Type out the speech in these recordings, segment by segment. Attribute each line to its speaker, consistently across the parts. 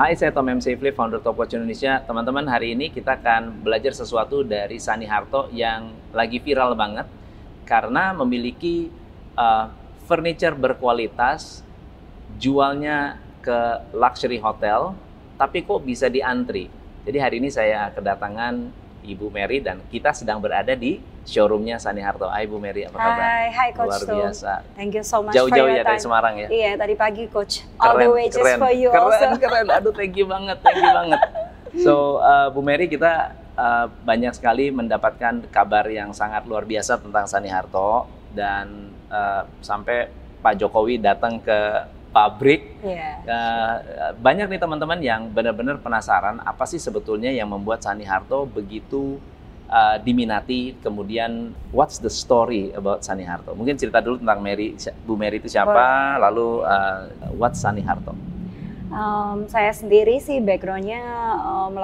Speaker 1: Hai, saya Tom M. Safely, founder Top Watch Indonesia. Teman-teman, hari ini kita akan belajar sesuatu dari Sani Harto yang lagi viral banget karena memiliki uh, furniture berkualitas, jualnya ke luxury hotel, tapi kok bisa diantri. Jadi hari ini saya kedatangan Ibu Mary dan kita sedang berada di showroomnya Sani Harto. Hai Bu Mary, apa kabar?
Speaker 2: Hai, hai Coach
Speaker 1: Luar biasa.
Speaker 2: Thank you so much
Speaker 1: Jauh-jauh
Speaker 2: for
Speaker 1: ya
Speaker 2: your
Speaker 1: dari
Speaker 2: time.
Speaker 1: Semarang ya?
Speaker 2: Iya, tadi pagi Coach. All the way just
Speaker 1: keren,
Speaker 2: for you
Speaker 1: keren,
Speaker 2: also.
Speaker 1: Keren, Aduh, thank you banget, thank you banget. So, uh, Bu Mary, kita uh, banyak sekali mendapatkan kabar yang sangat luar biasa tentang Sani Harto dan uh, sampai Pak Jokowi datang ke pabrik.
Speaker 2: Iya.
Speaker 1: Uh, banyak nih teman-teman yang benar-benar penasaran apa sih sebetulnya yang membuat Sani Harto begitu uh, diminati. Kemudian, what's the story about Sani Harto? Mungkin cerita dulu tentang Mary, Bu Mary itu siapa, lalu uh, what's Sani Harto?
Speaker 2: Um, saya sendiri sih backgroundnya um,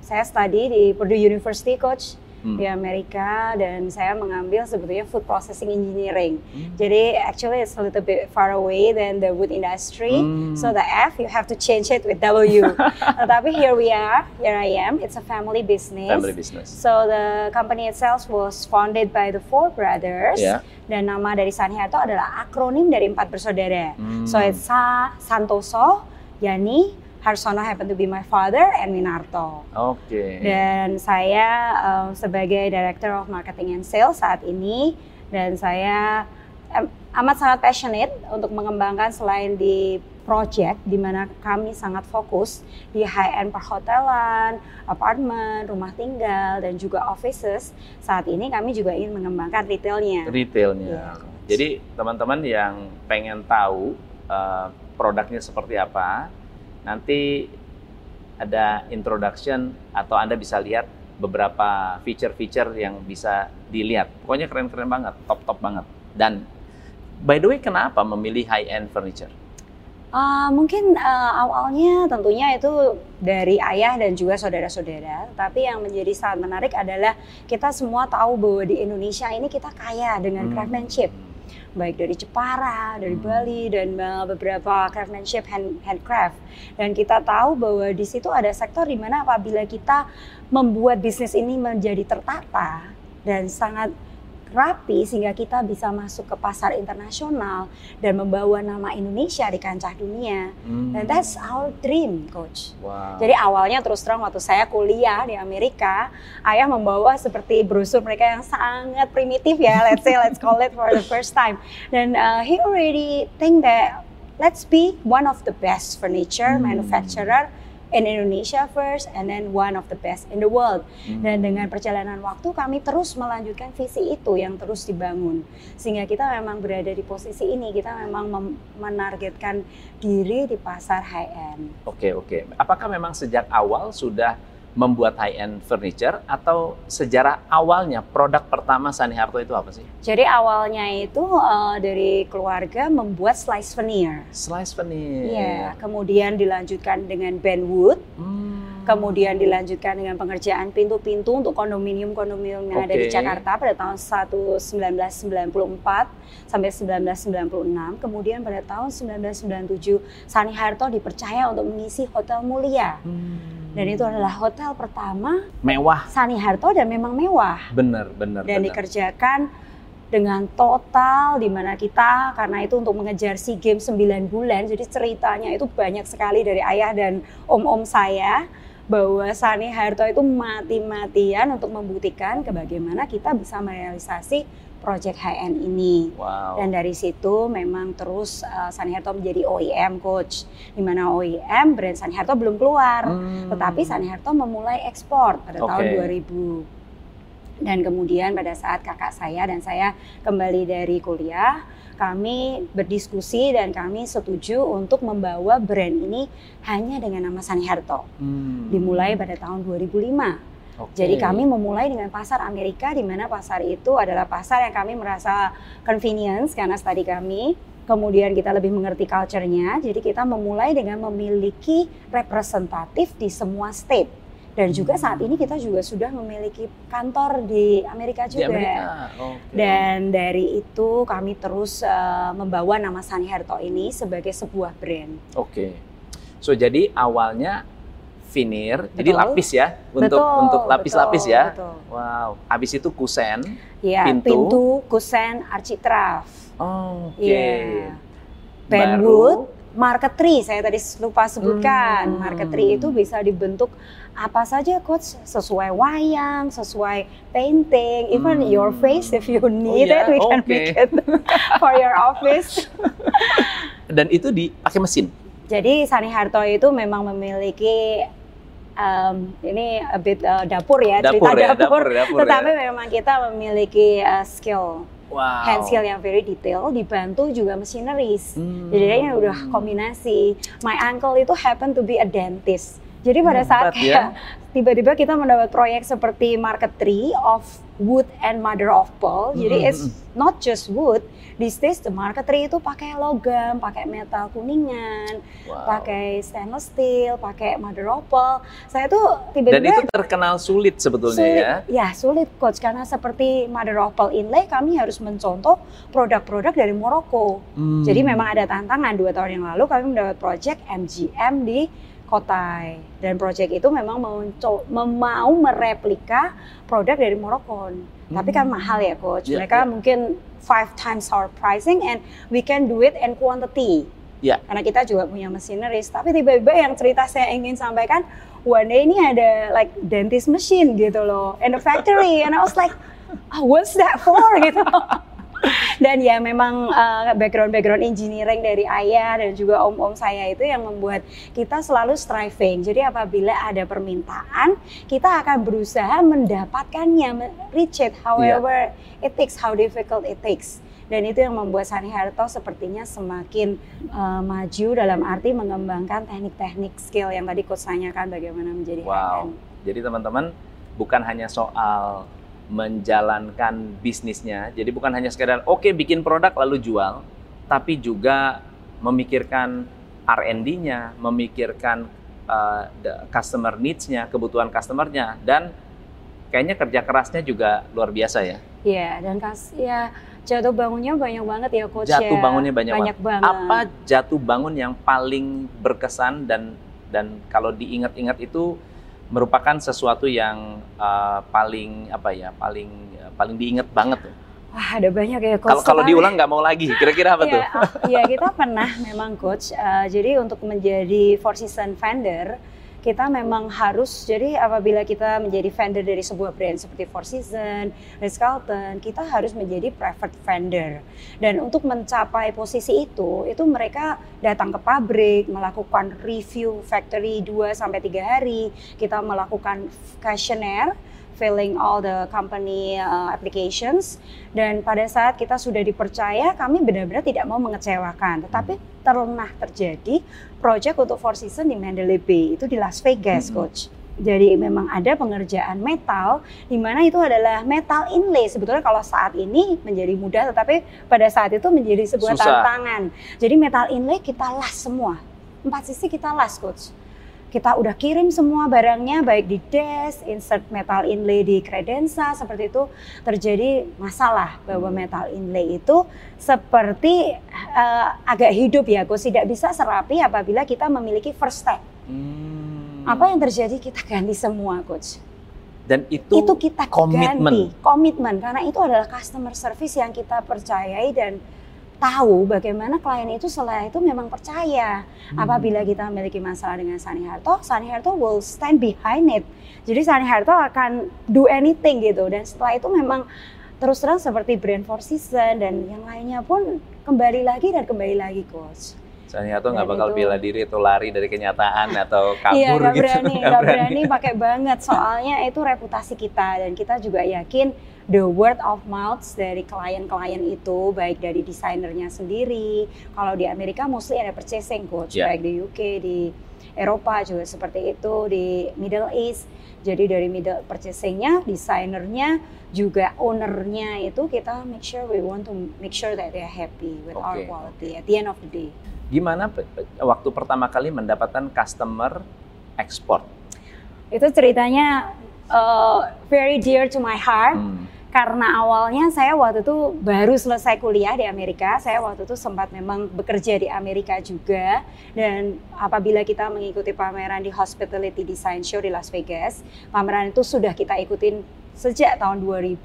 Speaker 2: saya study di Purdue University Coach
Speaker 1: Hmm.
Speaker 2: di Amerika dan saya mengambil sebetulnya food processing engineering.
Speaker 1: Hmm.
Speaker 2: Jadi actually it's a little bit far away than the wood industry.
Speaker 1: Hmm.
Speaker 2: So the F you have to change it with W. Tetapi here we are, here I am. It's a family business.
Speaker 1: Family business.
Speaker 2: So the company itself was founded by the four brothers.
Speaker 1: Ya.
Speaker 2: Dan nama dari Sani Harto adalah akronim dari empat bersaudara.
Speaker 1: Hmm.
Speaker 2: So it's Sa Santoso, Yani, Harsono happen to be my father, and Winarto.
Speaker 1: Oke.
Speaker 2: Dan saya um, sebagai Director of Marketing and Sales saat ini, dan saya em, amat sangat passionate untuk mengembangkan selain di project di mana kami sangat fokus di high end perhotelan, apartemen, rumah tinggal dan juga offices. Saat ini kami juga ingin mengembangkan retailnya.
Speaker 1: Retailnya.
Speaker 2: Iya.
Speaker 1: Jadi teman-teman yang pengen tahu uh, produknya seperti apa, nanti ada introduction atau Anda bisa lihat beberapa feature-feature yang bisa dilihat. Pokoknya keren-keren banget, top-top banget. Dan by the way, kenapa memilih high-end furniture?
Speaker 2: Ah, mungkin ah, awalnya tentunya itu dari ayah dan juga saudara-saudara. Tapi yang menjadi sangat menarik adalah kita semua tahu bahwa di Indonesia ini kita kaya dengan
Speaker 1: Hmm.
Speaker 2: craftsmanship, baik dari Jepara, dari
Speaker 1: Hmm.
Speaker 2: Bali dan ah, beberapa craftsmanship hand, handcraft. Dan kita tahu bahwa di situ ada sektor di mana apabila kita membuat bisnis ini menjadi tertata dan sangat rapi sehingga kita bisa masuk ke pasar internasional dan membawa nama Indonesia di kancah dunia.
Speaker 1: Hmm.
Speaker 2: Dan that's our dream, coach.
Speaker 1: Wow.
Speaker 2: Jadi awalnya terus terang waktu saya kuliah di Amerika, ayah membawa seperti brosur mereka yang sangat primitif ya, let's say let's call it for the first time. Dan uh, he already think that let's be one of the best furniture
Speaker 1: Hmm.
Speaker 2: manufacturer in Indonesia first and then one of the best in the world.
Speaker 1: Hmm.
Speaker 2: Dan dengan perjalanan waktu kami terus melanjutkan visi itu yang terus dibangun. Sehingga kita memang berada di posisi ini, kita memang mem- menargetkan diri di pasar high end.
Speaker 1: Oke oke. Apakah memang sejak awal sudah membuat high end furniture atau sejarah awalnya produk pertama Sani Harto itu apa sih?
Speaker 2: Jadi awalnya itu eh, dari keluarga membuat slice veneer.
Speaker 1: Slice veneer.
Speaker 2: Iya, kemudian dilanjutkan dengan band wood,
Speaker 1: Hmm.
Speaker 2: Kemudian dilanjutkan dengan pengerjaan pintu-pintu untuk kondominium-kondominium yang ada di. Jakarta pada tahun 1994 sampai 1996. Kemudian pada tahun 1997 Sani Harto dipercaya untuk mengisi Hotel Mulia.
Speaker 1: Hmm.
Speaker 2: Dan itu adalah hotel pertama
Speaker 1: mewah.
Speaker 2: Sani Harto dan memang mewah.
Speaker 1: Bener bener.
Speaker 2: dan
Speaker 1: bener.
Speaker 2: dikerjakan dengan total di mana kita karena itu untuk mengejar SEA Games 9 bulan jadi ceritanya itu banyak sekali dari ayah dan om-om saya bahwa Sani Harto itu mati-matian untuk membuktikan ke bagaimana kita bisa merealisasi project high end ini.
Speaker 1: Wow.
Speaker 2: Dan dari situ memang terus uh, Sani Harto menjadi OEM coach. Di mana OEM brand Sani Harto belum keluar.
Speaker 1: Hmm.
Speaker 2: Tetapi Sani Harto memulai ekspor pada tahun
Speaker 1: Oke.
Speaker 2: 2000. Dan kemudian pada saat kakak saya dan saya kembali dari kuliah, kami berdiskusi dan kami setuju untuk membawa brand ini hanya dengan nama Sani Harto.
Speaker 1: Hmm.
Speaker 2: Dimulai pada tahun 2005.
Speaker 1: Oke.
Speaker 2: Jadi kami memulai dengan pasar Amerika di mana pasar itu adalah pasar yang kami merasa convenience karena studi kami. Kemudian kita lebih mengerti culture-nya. Jadi kita memulai dengan memiliki representatif di semua state. Dan juga saat ini kita juga sudah memiliki kantor di Amerika
Speaker 1: di
Speaker 2: juga.
Speaker 1: Amerika. Oke.
Speaker 2: Dan dari itu kami terus eh, membawa nama Sani Harto ini sebagai sebuah brand.
Speaker 1: Oke. So jadi awalnya veneer, jadi
Speaker 2: Betul.
Speaker 1: lapis ya untuk
Speaker 2: Betul,
Speaker 1: untuk lapis-lapis ya.
Speaker 2: betul.
Speaker 1: Wow. Habis itu kusen.
Speaker 2: Ya,
Speaker 1: Pintu.
Speaker 2: pintu, kusen, architrave.
Speaker 1: Oh, Oke.
Speaker 2: Iya.
Speaker 1: Baru-
Speaker 2: Marquetry saya tadi lupa sebutkan.
Speaker 1: Hmm.
Speaker 2: Marquetry itu bisa dibentuk apa saja coach sesuai wayang, sesuai painting, even
Speaker 1: Hmm.
Speaker 2: your face if you need
Speaker 1: ya?
Speaker 2: it we can
Speaker 1: Oke.
Speaker 2: make it for your office.
Speaker 1: Dan itu dipakai mesin.
Speaker 2: Jadi Sani Harto itu memang memiliki em, ini a bit uh, dapur ya
Speaker 1: Dapur
Speaker 2: cerita
Speaker 1: ya,
Speaker 2: dapur,
Speaker 1: dapur, dapur
Speaker 2: tetapi
Speaker 1: ya.
Speaker 2: memang kita memiliki uh, skill
Speaker 1: Wow.
Speaker 2: hand skill yang very detail dibantu juga machineries.
Speaker 1: Hmm.
Speaker 2: Jadi ini udah kombinasi. My uncle itu happen to be a dentist. Jadi pada saat
Speaker 1: Hebat ya.
Speaker 2: tiba-tiba kita mendapat proyek seperti marquetry of wood and mother of pearl. Jadi
Speaker 1: Hmm,
Speaker 2: it's not just wood. These days the marquetry itu pakai logam, pakai metal kuningan,
Speaker 1: Wow.
Speaker 2: pakai stainless steel, pakai mother of pearl. Saya tuh
Speaker 1: Dan
Speaker 2: tiba-tiba
Speaker 1: itu terkenal sulit sebetulnya
Speaker 2: Sulit.
Speaker 1: ya.
Speaker 2: Ya sulit coach karena seperti mother of pearl inlay kami harus mencontoh produk-produk dari Maroko.
Speaker 1: Hmm.
Speaker 2: Jadi memang ada tantangan dua tahun yang lalu kami mendapat project MGM di Kotai dan project itu memang mau mereplika produk dari Maroko. Tapi kan
Speaker 1: Hmm.
Speaker 2: mahal ya coach.
Speaker 1: Ya,
Speaker 2: Mereka
Speaker 1: ya.
Speaker 2: mungkin five times our pricing and we can do it in quantity.
Speaker 1: Ya.
Speaker 2: Karena kita juga punya machineries. Tapi tiba-tiba yang cerita saya ingin sampaikan, one day ini ada like dentist machine gitu loh in the factory and I was like, oh, what's that for gitu. Dan ya memang uh, background-background engineering dari ayah dan juga om-om saya itu yang membuat kita selalu striving. Jadi apabila ada permintaan, kita akan berusaha mendapatkannya, me- reach it however it takes, how difficult it takes. Dan itu yang membuat Sani Harto sepertinya semakin uh, maju dalam arti mengembangkan teknik-teknik skill yang tadi coach tanyakan bagaimana menjadi
Speaker 1: Wow. Jadi teman-teman bukan hanya soal menjalankan bisnisnya. Jadi bukan hanya sekedar oke bikin produk lalu jual, tapi juga memikirkan R&D-nya, memikirkan uh, the customer needs-nya, kebutuhan customer-nya dan kayaknya kerja kerasnya juga luar biasa ya.
Speaker 2: Iya, dan kas ya jatuh bangunnya banyak banget ya coach
Speaker 1: Jatuh
Speaker 2: ya.
Speaker 1: bangunnya banyak,
Speaker 2: banyak banget.
Speaker 1: Apa jatuh bangun yang paling berkesan dan dan kalau diingat-ingat itu merupakan sesuatu yang uh, paling apa ya paling paling diingat banget tuh.
Speaker 2: Wah, ada banyak ya coach.
Speaker 1: Kalau diulang nggak mau lagi, kira-kira apa
Speaker 2: Iya,
Speaker 1: tuh?
Speaker 2: ah, Iya, kita pernah memang coach. eh, jadi untuk menjadi four season vendor, kita memang harus jadi apabila kita menjadi vendor dari sebuah brand seperti Four Season, Ritz Carlton, kita harus menjadi preferred vendor. Dan untuk mencapai posisi itu, itu mereka datang ke pabrik, melakukan review factory 2 sampai 3 hari, kita melakukan questionnaire filling all the company uh, applications dan pada saat kita sudah dipercaya kami benar-benar tidak mau mengecewakan tetapi pernah terjadi project untuk Four Seasons di Mandalay Bay. Itu di Las Vegas
Speaker 1: Mhm.
Speaker 2: coach. Jadi memang ada pengerjaan metal di mana itu adalah metal inlay. Sebetulnya kalau saat ini menjadi mudah tetapi pada saat itu menjadi sebuah
Speaker 1: Susah.
Speaker 2: tantangan. Jadi metal inlay kita las semua. Empat sisi kita las coach kita udah kirim semua barangnya baik di desk, insert metal inlay di kredensa seperti itu terjadi masalah bahwa
Speaker 1: Hmm.
Speaker 2: metal inlay itu seperti eh, agak hidup ya, Gus tidak bisa serapi apabila kita memiliki first step.
Speaker 1: Hmm.
Speaker 2: Apa yang terjadi kita ganti semua, coach.
Speaker 1: Dan itu,
Speaker 2: Itu kita
Speaker 1: komitmen.
Speaker 2: ganti, komitmen karena itu adalah customer service yang kita percayai dan tahu bagaimana klien itu setelah itu memang percaya.
Speaker 1: Hmm.
Speaker 2: Apabila kita memiliki masalah dengan Sani Harto, Sani Harto will stand behind it. Jadi Sani Harto akan do anything gitu. Dan setelah itu memang terus terang seperti brand Four Seasons dan yang lainnya pun kembali lagi dan kembali lagi coach.
Speaker 1: Saniato nggak
Speaker 2: Dan
Speaker 1: bakal
Speaker 2: itu-
Speaker 1: bela diri atau lari dari kenyataan atau kabur
Speaker 2: Iya nggak
Speaker 1: gitu.
Speaker 2: berani,
Speaker 1: Nggak
Speaker 2: nggak berani pakai banget. Soalnya itu reputasi kita dan kita juga yakin the word of mouth dari klien-klien itu baik dari desainernya sendiri. Kalau di Amerika mostly ada purchasing coach,
Speaker 1: Yeah.
Speaker 2: baik di UK, di Eropa juga seperti itu, di Middle East. Jadi dari middle purchasingnya, desainernya, juga ownernya itu kita make sure we want to make sure that they are happy with our
Speaker 1: Oke,
Speaker 2: quality at the end of the day.
Speaker 1: Gimana waktu pertama kali mendapatkan customer ekspor?
Speaker 2: Itu ceritanya uh, very dear to my heart.
Speaker 1: Hmm.
Speaker 2: Karena awalnya saya waktu itu baru selesai kuliah di Amerika, saya waktu itu sempat memang bekerja di Amerika juga dan apabila kita mengikuti pameran di Hospitality Design Show di Las Vegas, pameran itu sudah kita ikutin sejak tahun 2000.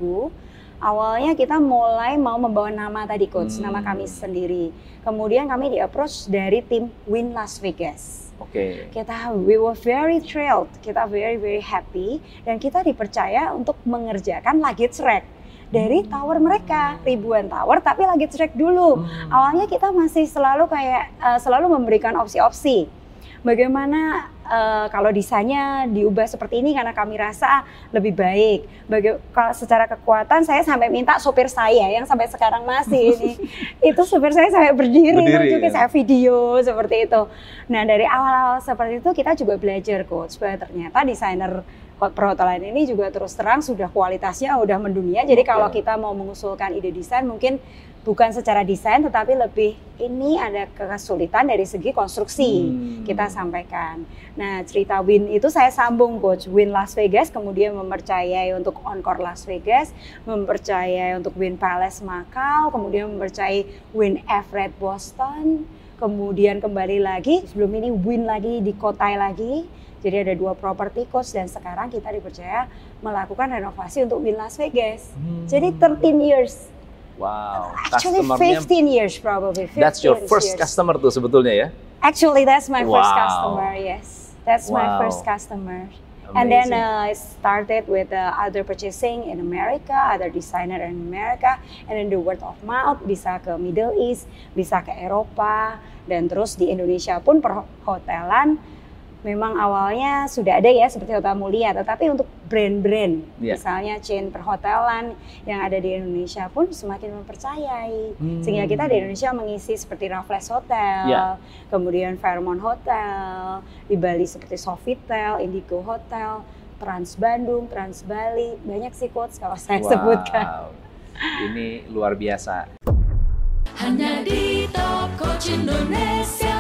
Speaker 2: Awalnya kita mulai mau membawa nama tadi coach, hmm. nama kami sendiri. Kemudian kami di approach dari tim Win Las Vegas.
Speaker 1: Oke.
Speaker 2: Okay. Kita we were very thrilled, kita very very happy dan kita dipercaya untuk mengerjakan luggage rack dari hmm. tower mereka ribuan tower tapi luggage rack dulu. Hmm. Awalnya kita masih selalu kayak uh, selalu memberikan opsi-opsi. Bagaimana uh, kalau desainnya diubah seperti ini karena kami rasa lebih baik. Baga kalau secara kekuatan saya sampai minta sopir saya yang sampai sekarang masih ini itu sopir saya sampai berdiri, berdiri juga ya? saya video seperti itu. Nah dari awal-awal seperti itu kita juga belajar coach bahwa ternyata desainer perhotelan ini juga terus terang sudah kualitasnya udah mendunia. Jadi okay. kalau kita mau mengusulkan ide desain mungkin bukan secara desain tetapi lebih ini ada kesulitan dari segi konstruksi hmm. kita sampaikan. Nah cerita Win itu saya sambung coach Win Las Vegas kemudian mempercayai untuk Encore Las Vegas, mempercayai untuk Win Palace Macau, kemudian mempercayai Win Everett Boston, kemudian kembali lagi sebelum ini Win lagi di Kotai lagi. Jadi ada dua properti coach dan sekarang kita dipercaya melakukan renovasi untuk Win Las Vegas. Hmm. Jadi 13 years
Speaker 1: Wow.
Speaker 2: Actually, 15 years probably. 15
Speaker 1: that's your first years. customer tuh sebetulnya ya?
Speaker 2: Actually, that's my wow. first customer. Yes, that's wow. my first customer. Amazing. And then uh, I started with uh, other purchasing in America, other designer in America, and then the word of mouth bisa ke Middle East, bisa ke Eropa, dan terus di Indonesia pun perhotelan memang awalnya sudah ada ya seperti Hotel Mulia, tetapi untuk brand-brand, yeah. misalnya chain perhotelan yang ada di Indonesia pun semakin mempercayai. Hmm. Sehingga kita di Indonesia mengisi seperti Raffles Hotel, yeah. kemudian Fairmont Hotel, di Bali seperti Sofitel, Indigo Hotel, Trans Bandung, Trans Bali, banyak sih quotes kalau saya wow. sebutkan.
Speaker 1: Ini luar biasa.
Speaker 3: Hanya di Top Coach Indonesia.